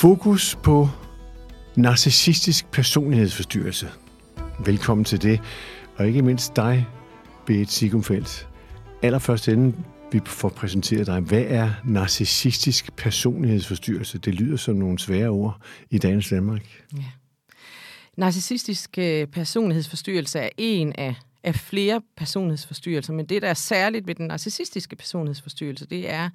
Fokus på narcissistisk personlighedsforstyrrelse. Velkommen til det. Og ikke mindst dig, Berit Sigumfeldt. Allerførst inden vi får præsenteret dig, hvad er narcissistisk personlighedsforstyrrelse? Det lyder som nogle svære ord i dagens Danmark. Ja. Narcissistisk øh, personlighedsforstyrrelse er en af, af flere personlighedsforstyrrelser, men det, der er særligt ved den narcissistiske personlighedsforstyrrelse, det er,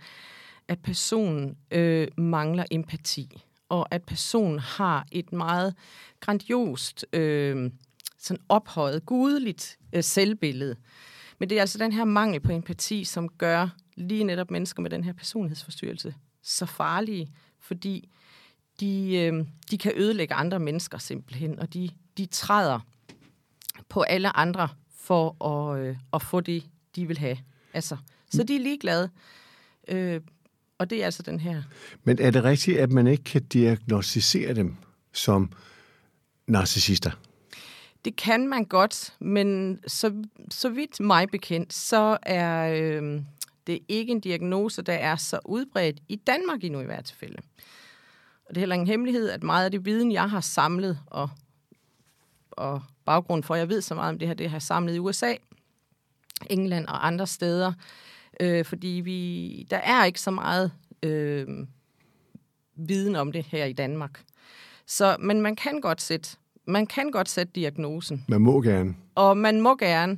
at personen øh, mangler empati, og at personen har et meget grandiost, øh, sådan ophøjet, gudeligt øh, selvbillede. Men det er altså den her mangel på empati, som gør lige netop mennesker med den her personlighedsforstyrrelse så farlige, fordi de, øh, de kan ødelægge andre mennesker simpelthen, og de, de træder på alle andre for at, øh, at få det, de vil have. Altså, så de er ligeglade. Øh, og det er altså den her. Men er det rigtigt, at man ikke kan diagnostisere dem som narcissister? Det kan man godt, men så, så vidt mig bekendt, så er øh, det ikke en diagnose, der er så udbredt i Danmark endnu i hvert tilfælde. Og det er heller ingen hemmelighed, at meget af det viden, jeg har samlet, og, og baggrund for, at jeg ved så meget om det her, det har jeg samlet i USA, England og andre steder, øh, fordi vi, der er ikke så meget øh, viden om det her i Danmark. Så, men man kan godt sætte, man kan godt sætte diagnosen. Man må gerne. Og man må gerne.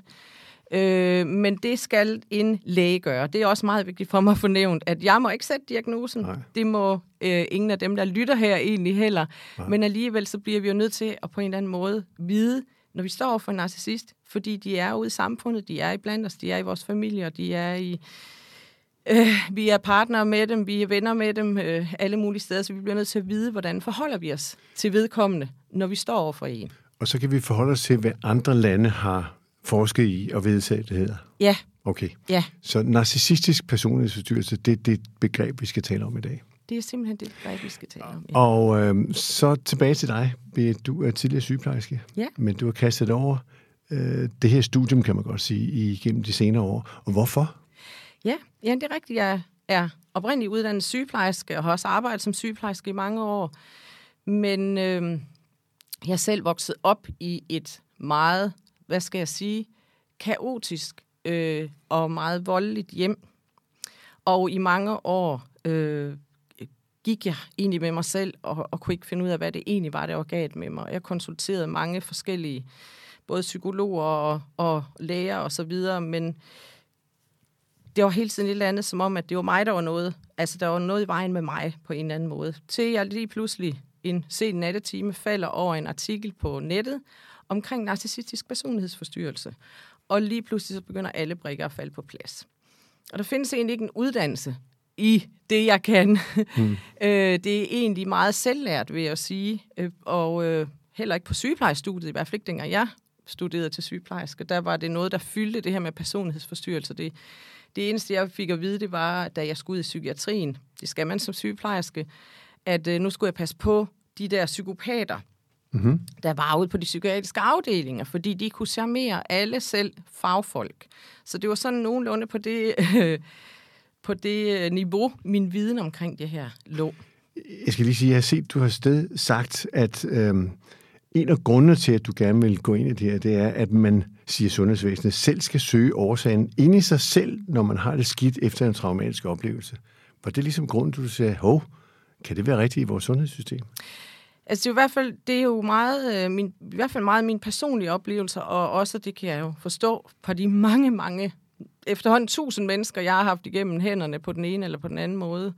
Øh, men det skal en læge gøre. Det er også meget vigtigt for mig at få nævnt, at jeg må ikke sætte diagnosen. Nej. Det må øh, ingen af dem, der lytter her egentlig heller. Nej. Men alligevel så bliver vi jo nødt til at på en eller anden måde vide, når vi står for en narcissist, fordi de er ude i samfundet, de er i blandt os, de er i vores familier, de er i... Øh, vi er partnere med dem, vi er venner med dem, øh, alle mulige steder, så vi bliver nødt til at vide, hvordan forholder vi os til vedkommende, når vi står over for en. Og så kan vi forholde os til, hvad andre lande har forsket i og vedtaget, det hedder? Ja. Okay. Ja. Så narcissistisk personlighedsforstyrrelse, det er det begreb, vi skal tale om i dag. Det er simpelthen det begreb, vi skal tale om. Ja. Og øh, så tilbage til dig. Du er tidligere sygeplejerske, ja. men du har kastet over øh, det her studium, kan man godt sige, igennem de senere år. Og hvorfor? Ja, ja det er rigtigt. Jeg er oprindeligt uddannet sygeplejerske og har også arbejdet som sygeplejerske i mange år. Men øh, jeg selv vokset op i et meget hvad skal jeg sige, kaotisk øh, og meget voldeligt hjem. Og i mange år øh, gik jeg egentlig med mig selv og, og kunne ikke finde ud af, hvad det egentlig var, der var galt med mig. Jeg konsulterede mange forskellige, både psykologer og, og læger og så videre, men det var hele tiden et eller andet, som om, at det var mig, der var noget. Altså, der var noget i vejen med mig på en eller anden måde. Til jeg lige pludselig en sen nattetime falder over en artikel på nettet, omkring narcissistisk personlighedsforstyrrelse. Og lige pludselig så begynder alle brikker at falde på plads. Og der findes egentlig ikke en uddannelse i det, jeg kan. Mm. øh, det er egentlig meget selvlært, vil jeg sige. Øh, og øh, heller ikke på sygeplejestudiet, i hvert fald ikke dengang jeg studerede til sygeplejerske. Der var det noget, der fyldte det her med personlighedsforstyrrelse. Det, det eneste, jeg fik at vide, det var, da jeg skulle ud i psykiatrien, det skal man som sygeplejerske, at øh, nu skulle jeg passe på de der psykopater, mm-hmm. der var ude på de psykiatriske afdelinger, fordi de kunne charmere alle selv fagfolk. Så det var sådan nogenlunde på det, øh, på det øh, niveau, min viden omkring det her lå. Jeg skal lige sige, at jeg har set, du har sted sagt, at øhm, en af grundene til, at du gerne vil gå ind i det her, det er, at man, siger sundhedsvæsenet, selv skal søge årsagen ind i sig selv, når man har det skidt efter en traumatisk oplevelse. Var det ligesom grunden, du sagde, hov, kan det være rigtigt i vores sundhedssystem? Altså, det er, i hvert fald, det er jo meget, øh, min, i hvert fald meget min personlige oplevelser, og også, det kan jeg jo forstå, på de mange, mange, efterhånden tusind mennesker, jeg har haft igennem hænderne på den ene eller på den anden måde,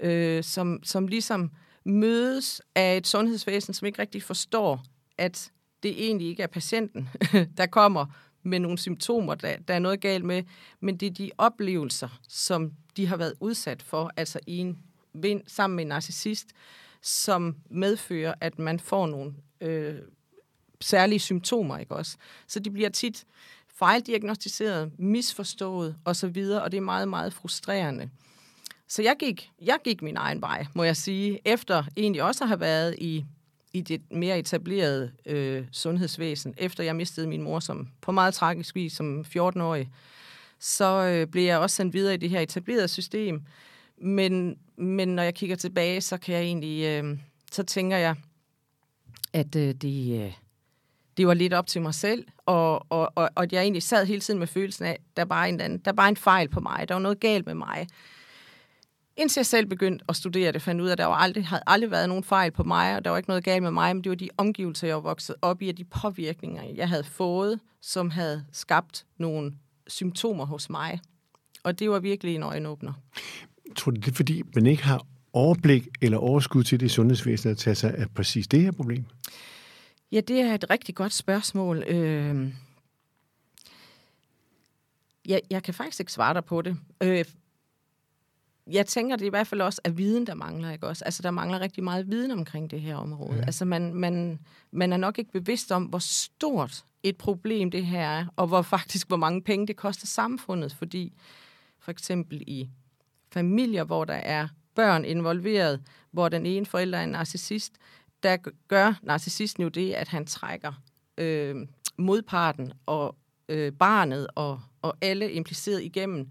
øh, som, som ligesom mødes af et sundhedsvæsen, som ikke rigtig forstår, at det egentlig ikke er patienten, der kommer med nogle symptomer, der, der er noget galt med, men det er de oplevelser, som de har været udsat for, altså i en, sammen med en narcissist, som medfører, at man får nogle øh, særlige symptomer, ikke også? Så de bliver tit fejldiagnostiseret, misforstået osv., og det er meget, meget frustrerende. Så jeg gik, jeg gik min egen vej, må jeg sige, efter egentlig også at have været i, i det mere etablerede øh, sundhedsvæsen, efter jeg mistede min mor som, på meget tragisk vis som 14-årig, så øh, blev jeg også sendt videre i det her etablerede system, Men, men når jeg kigger tilbage, så kan jeg egentlig, øh, så tænker jeg, at øh, det, øh, det var lidt op til mig selv, og, og, og, og jeg egentlig sad hele tiden med følelsen af, der var en, anden, der var en fejl på mig, der var noget galt med mig. Indtil jeg selv begyndte at studere det, fandt ud af, at der var aldrig, havde aldrig været nogen fejl på mig, og der var ikke noget galt med mig, men det var de omgivelser, jeg var vokset op i, og de påvirkninger, jeg havde fået, som havde skabt nogle symptomer hos mig. Og det var virkelig en øjenåbner. Tror du, det er fordi, man ikke har overblik eller overskud til det sundhedsvæsen at tage sig af præcis det her problem? Ja, det er et rigtig godt spørgsmål. Øh, jeg, jeg kan faktisk ikke svare dig på det. Øh, jeg tænker, det er i hvert fald også at viden, der mangler. Ikke også? Altså, der mangler rigtig meget viden omkring det her område. Ja. Altså, man, man, man er nok ikke bevidst om, hvor stort et problem det her er, og hvor faktisk, hvor mange penge det koster samfundet, fordi for eksempel i familier, hvor der er børn involveret, hvor den ene forælder er en narcissist, der gør narcissisten jo det, at han trækker øh, modparten og øh, barnet og, og alle impliceret igennem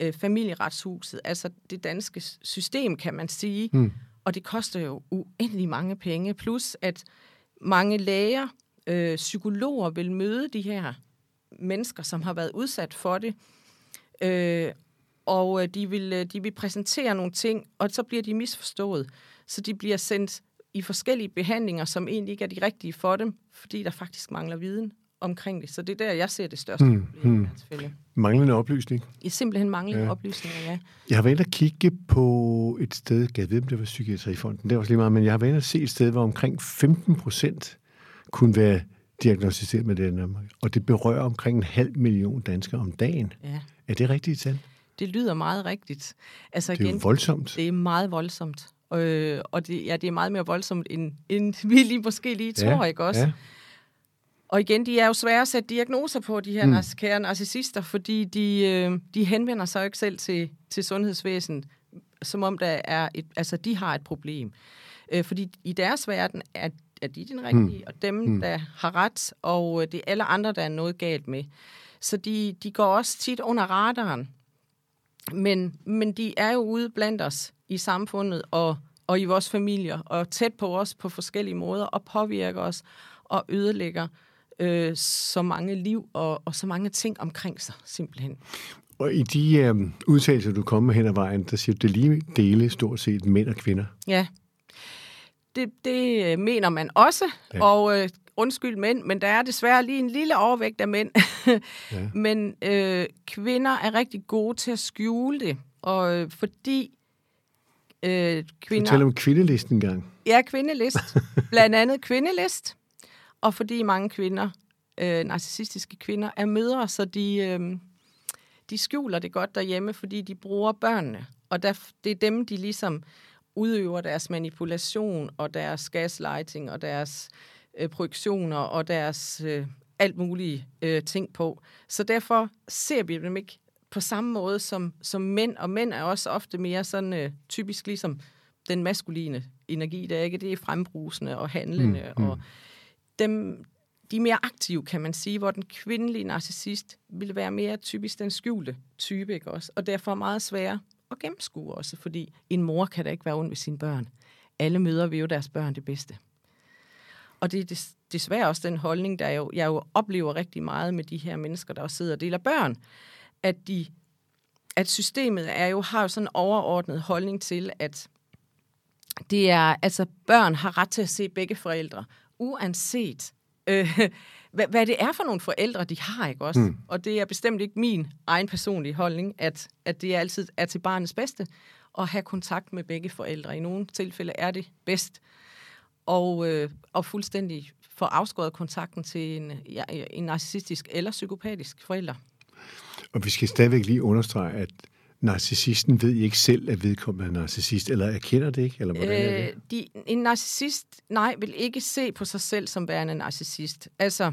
øh, familieretshuset, altså det danske system, kan man sige. Mm. Og det koster jo uendelig mange penge, plus at mange læger, øh, psykologer vil møde de her mennesker, som har været udsat for det, øh, og øh, de vil, øh, de vil præsentere nogle ting, og så bliver de misforstået. Så de bliver sendt i forskellige behandlinger, som egentlig ikke er de rigtige for dem, fordi der faktisk mangler viden omkring det. Så det er der, jeg ser det største mm, problem. Mm. Selvfølgelig. Manglende oplysning? I simpelthen manglende ja. oplysninger, ja. Jeg har været og kigge på et sted, jeg ved, om det var Psykiatrifonden, det var også lige meget, men jeg har været og se et sted, hvor omkring 15 procent kunne være diagnostiseret med det og det berører omkring en halv million danskere om dagen. Ja. Er det rigtigt tal? Det lyder meget rigtigt. Altså, det er igen, voldsomt. Det er meget voldsomt. Øh, og det, ja, det er meget mere voldsomt, end, end vi lige, måske lige tror, ja, ikke også? Ja. Og igen, de er jo svære at sætte diagnoser på, de her mm. kære narcissister, fordi de, øh, de henvender sig jo ikke selv til, til sundhedsvæsenet, som om der er et, altså, de har et problem. Øh, fordi i deres verden er, er de den rigtige, mm. og dem, mm. der har ret, og det er alle andre, der er noget galt med. Så de, de går også tit under radaren. Men, men de er jo ude blandt os i samfundet og, og i vores familier, og tæt på os på forskellige måder, og påvirker os og ødelægger øh, så mange liv og, og så mange ting omkring sig, simpelthen. Og i de øh, udtalelser, du kommer hen ad vejen, der siger du, det lige dele stort set mænd og kvinder. Ja, det, det mener man også, ja. og øh, undskyld mænd, men der er desværre lige en lille overvægt af mænd. ja. Men øh, kvinder er rigtig gode til at skjule det, og øh, fordi øh, kvinder... Fortæl om kvindelisten engang. Ja, kvindelist. Blandt andet kvindelist. Og fordi mange kvinder, øh, narcissistiske kvinder, er mødre, så de, øh, de skjuler det godt derhjemme, fordi de bruger børnene. Og der, det er dem, de ligesom udøver deres manipulation og deres gaslighting og deres øh, projektioner og deres øh, alt mulige øh, ting på. Så derfor ser vi dem ikke på samme måde som, som mænd, og mænd er også ofte mere sådan øh, typisk ligesom den maskuline energi, der ikke det er frembrusende og handlende, mm, mm. og dem, de er mere aktive, kan man sige, hvor den kvindelige narcissist vil være mere typisk den skjulte type, ikke også? Og derfor meget sværere at gennemskue også, fordi en mor kan da ikke være ond ved sine børn. Alle møder vil jo deres børn det bedste. Og det er desværre også den holdning, der jo, jeg jo oplever rigtig meget med de her mennesker, der også sidder og deler børn, at, de, at systemet er jo, har jo sådan en overordnet holdning til, at det er, altså børn har ret til at se begge forældre, uanset øh, hvad, hvad det er for nogle forældre, de har, ikke også? Mm. Og det er bestemt ikke min egen personlige holdning, at, at det altid er til barnets bedste at have kontakt med begge forældre. I nogle tilfælde er det bedst. Og, øh, og fuldstændig få afskåret kontakten til en, ja, en narcissistisk eller psykopatisk forælder. Og vi skal stadigvæk lige understrege, at narcissisten ved ikke selv, at vedkommende er narcissist, eller erkender det ikke? Eller hvordan øh, er det? Øh, de, en narcissist, nej, vil ikke se på sig selv som værende narcissist. Altså,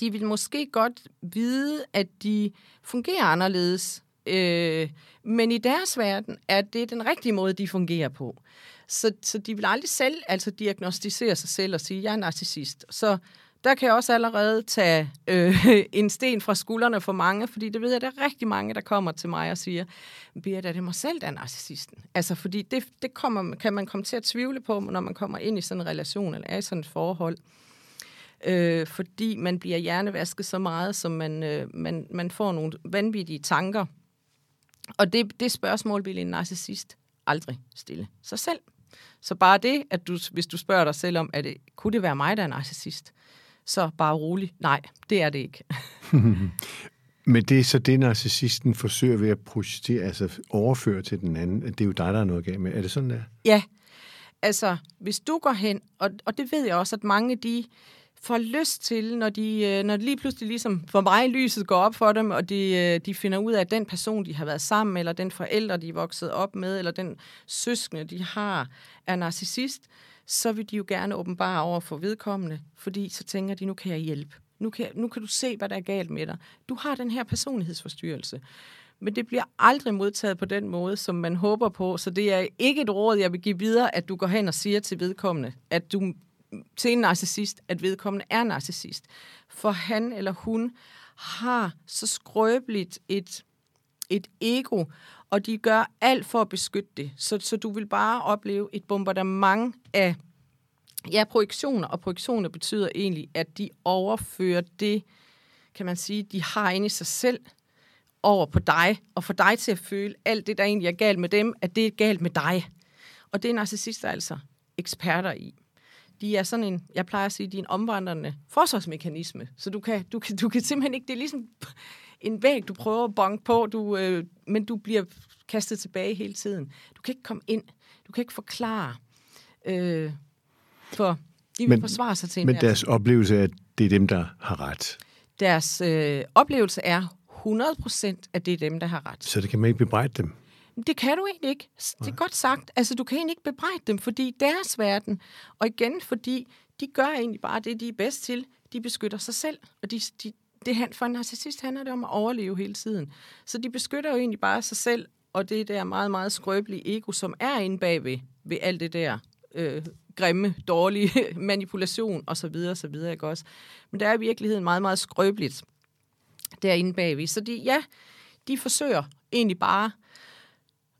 de vil måske godt vide, at de fungerer anderledes, øh, men i deres verden er det den rigtige måde, de fungerer på. Så, så de vil aldrig selv altså diagnostisere sig selv og sige, jeg er narcissist. Så der kan jeg også allerede tage øh, en sten fra skuldrene for mange, fordi det ved jeg, der er rigtig mange, der kommer til mig og siger, Birte, er det mig selv, der er narcissisten? Altså, fordi det, det kommer, kan man komme til at tvivle på, når man kommer ind i sådan en relation, eller er i sådan et forhold. Øh, fordi man bliver hjernevasket så meget, som man, øh, man, man får nogle vanvittige tanker. Og det, det spørgsmål vil en narcissist aldrig stille sig selv. Så bare det, at du, hvis du spørger dig selv om, er det, kunne det være mig, der er narcissist? Så bare rolig. Nej, det er det ikke. Men det er så det, narcissisten forsøger ved at projicere, altså overføre til den anden, at det er jo dig, der er noget galt med. Er det sådan, der? Ja. Altså, hvis du går hen, og, og det ved jeg også, at mange de får lyst til, når de, øh, når de lige pludselig ligesom, for mig lyset går op for dem, og de, øh, de finder ud af, at den person, de har været sammen med, eller den forælder, de er vokset op med, eller den søskende, de har, er narcissist, så vil de jo gerne åbenbare over for vedkommende, fordi så tænker de, nu kan jeg hjælpe. Nu kan, nu kan du se, hvad der er galt med dig. Du har den her personlighedsforstyrrelse. Men det bliver aldrig modtaget på den måde, som man håber på. Så det er ikke et råd, jeg vil give videre, at du går hen og siger til vedkommende, at du til en narcissist, at vedkommende er narcissist. For han eller hun har så skrøbeligt et, et ego, og de gør alt for at beskytte det. Så, så du vil bare opleve et bombardement af ja, projektioner, og projektioner betyder egentlig, at de overfører det, kan man sige, de har inde i sig selv, over på dig, og få dig til at føle alt det, der egentlig er galt med dem, at det er galt med dig. Og det er narcissister altså eksperter i de er sådan en, jeg plejer at sige, de er en omvandrende forsvarsmekanisme. Så du kan, du kan, du kan simpelthen ikke, det er ligesom en væg, du prøver at bonke på, du, øh, men du bliver kastet tilbage hele tiden. Du kan ikke komme ind, du kan ikke forklare, øh, for de vil men, forsvare sig til en Men deres oplevelse er, at det er dem, der har ret. Deres øh, oplevelse er 100 procent, at det er dem, der har ret. Så det kan man ikke bebrejde dem? Det kan du egentlig ikke. Det er godt sagt. Altså, du kan egentlig ikke bebrejde dem, fordi deres verden, og igen, fordi de gør egentlig bare det, de er bedst til. De beskytter sig selv, og de, de, det, for en narcissist handler det om at overleve hele tiden. Så de beskytter jo egentlig bare sig selv, og det der meget, meget skrøbelige ego, som er inde bagved ved alt det der øh, grimme, dårlige manipulation og så videre, så videre, ikke også? Men der er i virkeligheden meget, meget skrøbeligt derinde bagved. Så de, ja, de forsøger egentlig bare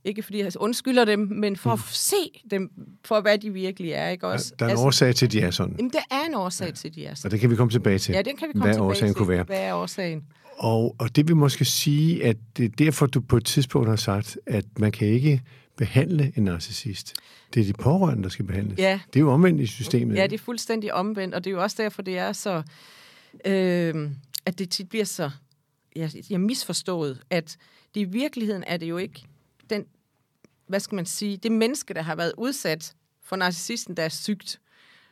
ikke fordi jeg undskylder dem, men for mm. at se dem for, hvad de virkelig er. Ikke også? Der er en altså, årsag til, at de er sådan. Jamen, der er en årsag ja. til, at de er sådan. Og det kan vi komme tilbage til. Ja, det kan vi komme hvad tilbage årsagen til. Kunne være. Hvad er årsagen? Og, og det vil måske sige, at det er derfor, du på et tidspunkt har sagt, at man kan ikke behandle en narcissist. Det er de pårørende, der skal behandles. Ja. Det er jo omvendt i systemet. Ja, det er fuldstændig omvendt, og det er jo også derfor, det er så... Øh, at det tit bliver så ja, jeg misforstået, at det i virkeligheden er det jo ikke den hvad skal man sige, det menneske, der har været udsat for narcissisten, der er sygt.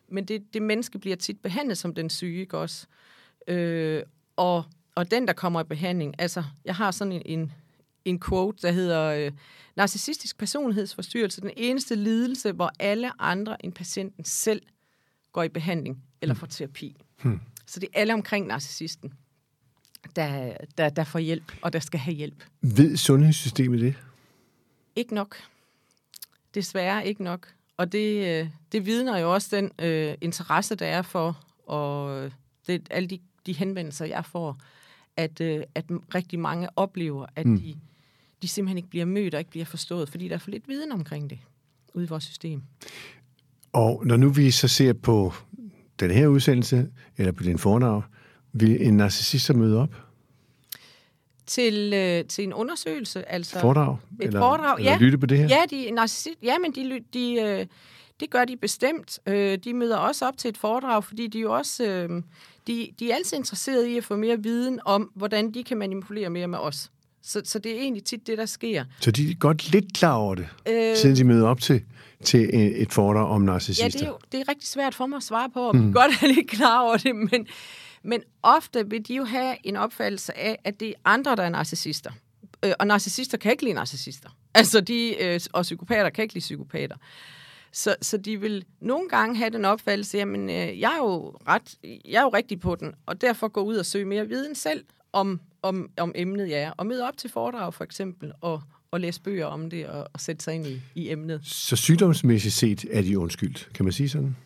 Men det, det menneske bliver tit behandlet som den syge, ikke også? Øh, og, og den, der kommer i behandling, altså, jeg har sådan en, en, en quote, der hedder, øh, narcissistisk personlighedsforstyrrelse, den eneste lidelse, hvor alle andre end patienten selv går i behandling eller får terapi. Hmm. Så det er alle omkring narcissisten, der, der, der får hjælp, og der skal have hjælp. Ved sundhedssystemet det? Ikke nok. Desværre ikke nok. Og det, øh, det vidner jo også den øh, interesse, der er for, og det, alle de, de henvendelser, jeg får, at, øh, at rigtig mange oplever, at mm. de, de simpelthen ikke bliver mødt og ikke bliver forstået, fordi der er for lidt viden omkring det ude i vores system. Og når nu vi så ser på den her udsendelse, eller på din fornavn, vil en narcissist så møde op? Til, øh, til en undersøgelse. Altså foredrag? Et eller, foredrag, eller ja. lytte på det her? Ja, de, narcissist, ja men de, de, øh, det gør de bestemt. Øh, de møder også op til et foredrag, fordi de jo også øh, de, de er altid interesserede i at få mere viden om, hvordan de kan manipulere mere med os. Så, så det er egentlig tit det, der sker. Så de er godt lidt klar over det, øh, siden de møder op til, til et foredrag om narcissister? Ja, det er, jo, det er rigtig svært for mig at svare på, om mm. de godt er lidt klar over det, men, men ofte vil de jo have en opfattelse af, at det er andre, der er narcissister. Øh, og narcissister kan ikke lide narcissister. Altså de, øh, og psykopater kan ikke lide psykopater. Så, så de vil nogle gange have den opfattelse, jamen øh, jeg, er jo ret, jeg er jo rigtig på den, og derfor gå ud og søge mere viden selv om, om, om emnet, ja. Og møde op til foredrag for eksempel, og, og læse bøger om det, og, og sætte sig ind i, i emnet. Så sygdomsmæssigt set er de undskyldt, kan man sige sådan?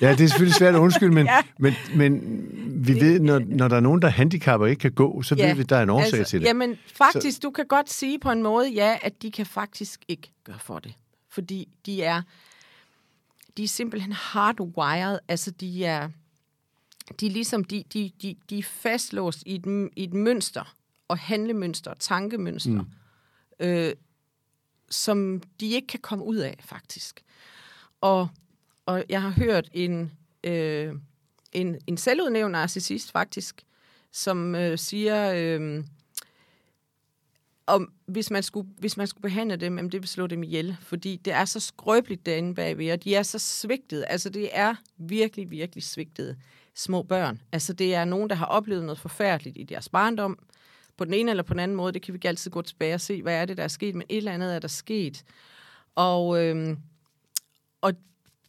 Ja, det er selvfølgelig svært at undskylde, men, Ja. men, men vi ved, når, når der er nogen, der handicapper og ikke kan gå, så ja. ved vi, at der er en årsag altså, til det. Jamen, faktisk, så... du kan godt sige på en måde, ja, at de kan faktisk ikke gøre for det. Fordi de er, de er simpelthen hardwired, altså de er, de er ligesom, de, de, de, de er fastlåst i et, i et mønster, og handlemønster, og tankemønster, mm. øh, som de ikke kan komme ud af, faktisk. Og, og jeg har hørt en, øh, en, en selvudnævnt narcissist, faktisk, som øh, siger, øh, om hvis man, skulle, hvis man skulle behandle dem, jamen det vil slå dem ihjel, fordi det er så skrøbeligt derinde bagved, og de er så svigtede. Altså det er virkelig, virkelig svigtede små børn. Altså det er nogen, der har oplevet noget forfærdeligt i deres barndom, på den ene eller på den anden måde. Det kan vi ikke altid gå tilbage og se, hvad er det, der er sket, men et eller andet er der sket. Og, øhm, og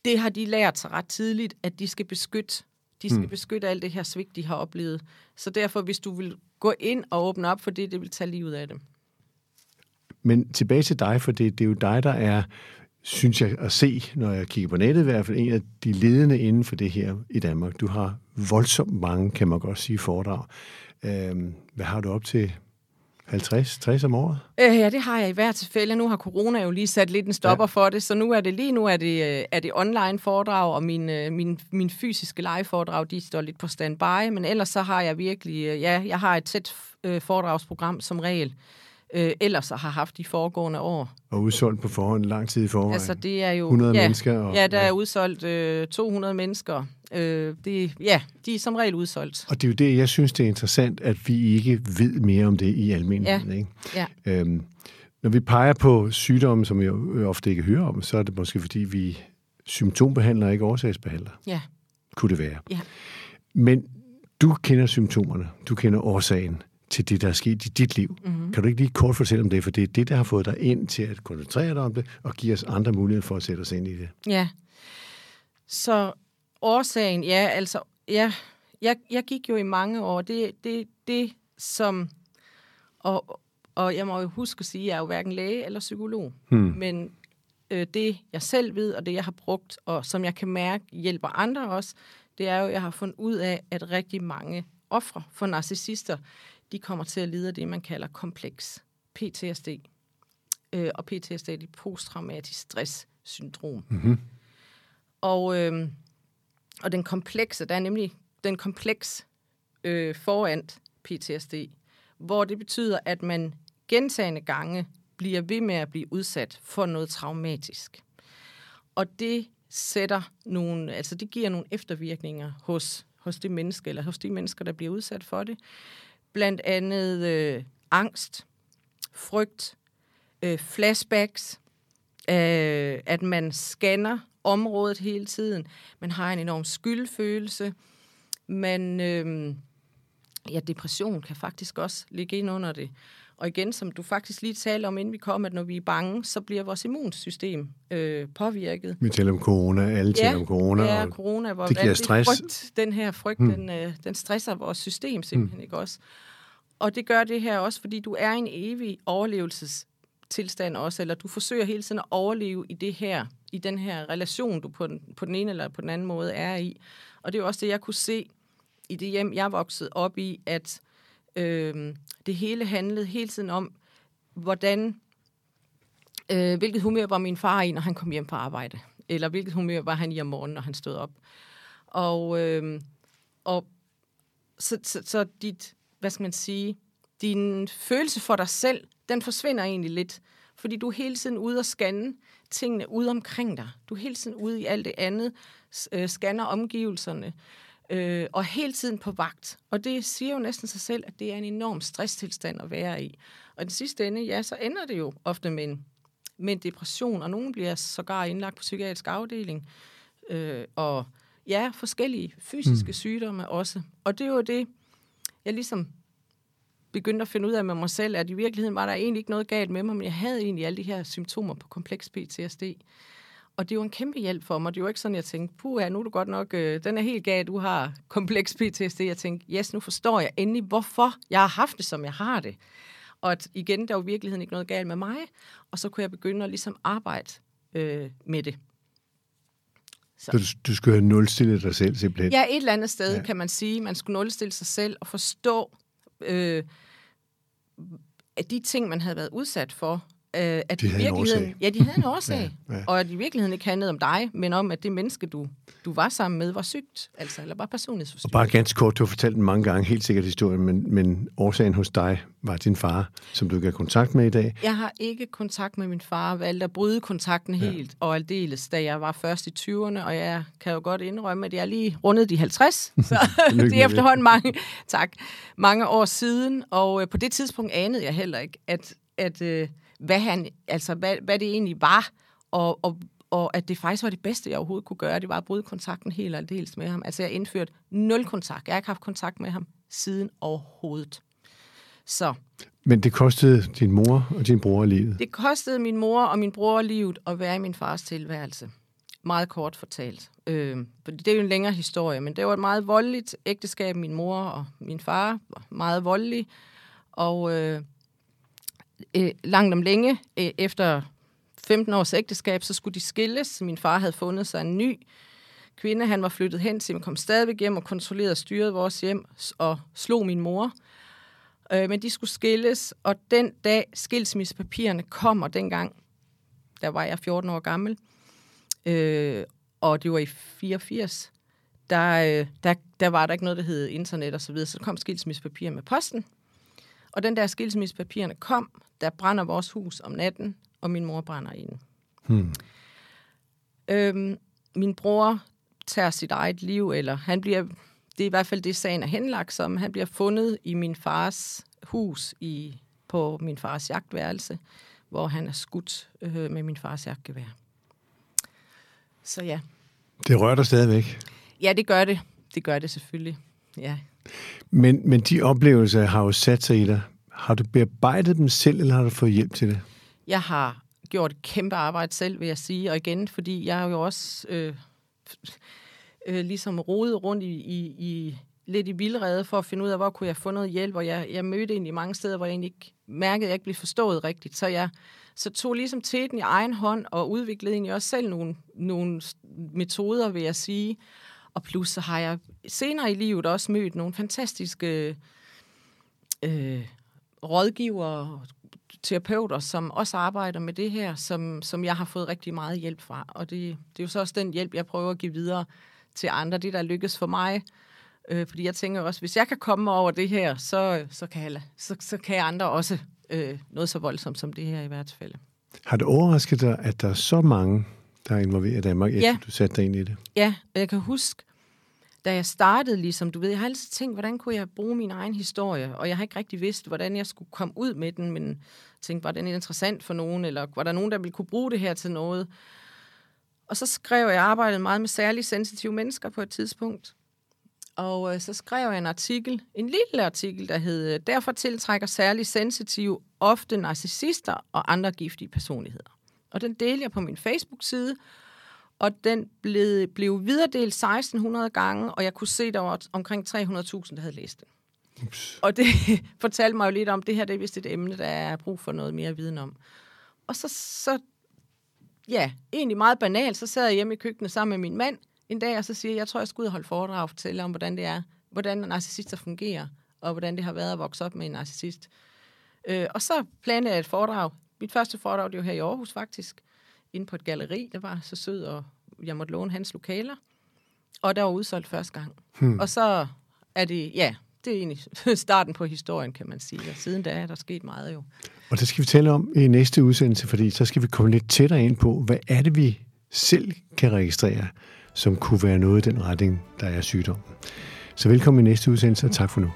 det har de lært sig ret tidligt, at de skal beskytte. De skal hmm. beskytte alt det her svigt, de har oplevet. Så derfor, hvis du vil gå ind og åbne op for det, det vil tage livet af dem. Men tilbage til dig, for det, det er jo dig, der er, synes jeg, at se, når jeg kigger på nettet i hvert fald, en af de ledende inden for det her i Danmark. Du har voldsomt mange, kan man godt sige, foredrag. Øhm, hvad har du op til? 50, 60 om året? Øh, ja, det har jeg i hvert tilfælde. Nu har corona jo lige sat lidt en stopper ja. for det, så nu er det lige nu er det, øh, er det online foredrag, og min, øh, min, min fysiske live foredrag, de står lidt på standby, men ellers så har jeg virkelig, øh, ja, jeg har et tæt foredragsprogram som regel, øh, ellers har haft de foregående år. Og udsolgt på forhånd lang tid i forvejen. Altså det er jo... 100 ja, mennesker. Og, ja, der er udsolgt øh, 200 mennesker. Øh, det, ja, de er som regel udsolgt. Og det er jo det, jeg synes, det er interessant, at vi ikke ved mere om det i almindelighed. Ja. Ikke? Ja. Øhm, når vi peger på sygdomme, som jeg ofte ikke hører om, så er det måske, fordi vi symptombehandler, ikke årsagsbehandler. Ja. Kunne det være. Ja. Men du kender symptomerne, du kender årsagen til det, der er sket i dit liv. Mm-hmm. Kan du ikke lige kort fortælle om det? For det er det, der har fået dig ind til at koncentrere dig om det, og give os andre muligheder for at sætte os ind i det. Ja. Så årsagen, ja, altså, ja, jeg, jeg gik jo i mange år. Det, det, det som, og, og jeg må jo huske at sige, at jeg er jo hverken læge eller psykolog. Hmm. Men øh, det, jeg selv ved, og det, jeg har brugt, og som jeg kan mærke hjælper andre også, det er jo, at jeg har fundet ud af, at rigtig mange ofre for narcissister, de kommer til at lide af det, man kalder kompleks PTSD. Øh, og PTSD er det posttraumatisk stress-syndrom. Mm-hmm. Og, øh, og den komplekse, der er nemlig den kompleks øh, foran PTSD, hvor det betyder, at man gentagende gange bliver ved med at blive udsat for noget traumatisk. Og det sætter nogle, altså det giver nogle eftervirkninger hos, hos det menneske, eller hos de mennesker, der bliver udsat for det. Blandt andet øh, angst, frygt, øh, flashbacks, øh, at man scanner området hele tiden. Man har en enorm skyldfølelse. Man, øh, ja, depression kan faktisk også ligge ind under det. Og igen, som du faktisk lige talte om, inden vi kom, at når vi er bange, så bliver vores immunsystem øh, påvirket. Vi taler om corona, alle taler Ja, om corona. Ja, og corona. Hvor det giver stress. Frygt, den her frygt, hmm. den, øh, den stresser vores system simpelthen, hmm. ikke også? Og det gør det her også, fordi du er i en evig overlevelsestilstand også, eller du forsøger hele tiden at overleve i det her, i den her relation, du på den, på den ene eller på den anden måde er i. Og det er jo også det, jeg kunne se i det hjem, jeg voksede op i, at øh, det hele handlede hele tiden om, hvordan, øh, hvilket humør var min far i, når han kom hjem fra arbejde. Eller hvilket humør var han i om morgenen, når han stod op. Og, øh, og så, så, så dit, hvad skal man sige, din følelse for dig selv, den forsvinder egentlig lidt. Fordi du er hele tiden ude og scanne tingene ude omkring dig. Du er hele tiden ude i alt det andet, øh, scanner omgivelserne, øh, og hele tiden på vagt. Og det siger jo næsten sig selv, at det er en enorm stresstilstand at være i. Og i den sidste ende, ja, så ender det jo ofte med en, med en depression, og nogen bliver sågar indlagt på psykiatrisk afdeling. Øh, og ja, forskellige fysiske mm. sygdomme også. Og det er jo det, jeg ligesom begyndte at finde ud af med mig selv, at i virkeligheden var der egentlig ikke noget galt med mig, men jeg havde egentlig alle de her symptomer på kompleks PTSD. Og det var en kæmpe hjælp for mig. Det var ikke sådan, jeg tænkte, puh, nu er du godt nok, øh, den er helt gal, du har kompleks PTSD. Jeg tænkte, yes, nu forstår jeg endelig, hvorfor jeg har haft det, som jeg har det. Og at igen, der var i virkeligheden ikke noget galt med mig, og så kunne jeg begynde at ligesom arbejde øh, med det. Så, så du, du skulle have nulstillet dig selv simpelthen? Ja, et eller andet sted ja. kan man sige. Man skulle nulstille sig selv og forstå, øh, at de ting, man havde været udsat for, øh, at de i virkeligheden, en ja, de havde en årsag, Ja, ja. og at i virkeligheden ikke handlede om dig, men om, at det menneske, du, du var sammen med, var sygt, altså, eller bare Og personlighedsforstyrrelse. bare ganske kort, du har fortalt den mange gange, helt sikkert historien, men, men årsagen hos dig var din far, som du ikke har kontakt med i dag. Jeg har ikke kontakt med min far, valgte at bryde kontakten helt og aldeles, da jeg var først i 20'erne, og jeg kan jo godt indrømme, at jeg lige rundet de 50, så det er efterhånden mange, tak, mange år siden, og øh, på det tidspunkt anede jeg heller ikke, at, at øh, hvad, han, altså, hvad, hvad det egentlig var, og, og, og at det faktisk var det bedste, jeg overhovedet kunne gøre, det var at bryde kontakten helt og aldeles med ham. Altså jeg indførte nul kontakt. Jeg har ikke haft kontakt med ham siden overhovedet. Så Men det kostede din mor og din bror livet. det kostede min mor og min bror livet at være i min fars tilværelse. Meget kort fortalt. Øh, det er jo en længere historie, men det var et meget voldeligt ægteskab. Min mor og min far var meget voldelige. Og øh, øh, langt om længe, øh, efter 15 års ægteskab, så skulle de skilles. Min far havde fundet sig en ny kvinde. Han var flyttet hen til, men kom stadigvæk hjem og kontrollerede og styrede vores hjem og slog min mor. Øh, men de skulle skilles, og den dag skilsmissepapirerne kommer dengang, der var jeg 14 år gammel, øh, og det var i 84, der, øh, der, der var der ikke noget, der hed internet og så videre, så der kom skilsmissepapirer med posten. Og den der skilsmissepapirerne kom, der brænder vores hus om natten, og min mor brænder inde. Hmm. Øhm, min bror tager sit eget liv, eller han bliver, det er i hvert fald det, sagen er henlagt som, han bliver fundet i min fars hus i, på min fars jagtværelse, hvor han er skudt øh, med min fars jagtgevær. Så ja. Det rører dig stadigvæk. Ja, det gør det. Det gør det selvfølgelig. Ja. Men, men de oplevelser har jo sat sig i dig. Har du bearbejdet dem selv, eller har du fået hjælp til det? Jeg har gjort et kæmpe arbejde selv, vil jeg sige. Og igen, fordi jeg har jo også øh, øh, ligesom rodet rundt i, i, i lidt i vildrede for at finde ud af, hvor kunne jeg få noget hjælp. Og jeg, jeg mødte egentlig mange steder, hvor jeg egentlig ikke mærkede, at jeg ikke blev forstået rigtigt. Så jeg så tog ligesom til den i egen hånd og udviklede egentlig også selv nogle, nogle metoder, vil jeg sige. Og plus så har jeg senere i livet også mødt nogle fantastiske øh, rådgivere, terapeuter, som også arbejder med det her, som, som jeg har fået rigtig meget hjælp fra. Og det, det er jo så også den hjælp, jeg prøver at give videre til andre. Det, der lykkes for mig. Øh, fordi jeg tænker også, hvis jeg kan komme over det her, så, så, kan, jeg, så, så kan andre også øh, noget så voldsomt som det her i hvert fald. Har det overrasket dig, at der er så mange, der er involveret i Danmark, efter Ja. du satte dig ind i det? Ja, og jeg kan huske, da jeg startede, ligesom du ved, jeg har altid tænkt, hvordan kunne jeg bruge min egen historie, og jeg har ikke rigtig vidst, hvordan jeg skulle komme ud med den, men tænkte, var den interessant for nogen, eller var der nogen, der ville kunne bruge det her til noget? Og så skrev jeg, arbejdede meget med særligt sensitive mennesker på et tidspunkt, og øh, så skrev jeg en artikel, en lille artikel, der hed, derfor tiltrækker særligt sensitive ofte narcissister og andre giftige personligheder. Og den delte jeg på min Facebook-side, og den blev, blev videredelt 1600 gange, og jeg kunne se, der var omkring 300.000, der havde læst den. Ups. Og det fortalte mig jo lidt om, det her det er vist et emne, der er brug for noget mere viden om. Og så, så ja, egentlig meget banalt, så sad jeg hjemme i køkkenet sammen med min mand en dag, og så siger jeg, jeg tror, jeg skal ud og holde foredrag og fortælle om, hvordan det er, hvordan narcissister fungerer, og hvordan det har været at vokse op med en narcissist. Øh, og så planlagde jeg et foredrag. Mit første foredrag, det var her i Aarhus faktisk, inde på et galleri, der var så sød, og jeg måtte låne hans lokaler. Og der var udsolgt første gang. Hmm. Og så er det, ja, det er egentlig starten på historien, kan man sige. Og siden da er der sket meget jo. Og det skal vi tale om i næste udsendelse, fordi så skal vi komme lidt tættere ind på, hvad er det, vi selv kan registrere, som kunne være noget i den retning, der er sygdom. Så velkommen i næste udsendelse, og tak for nu.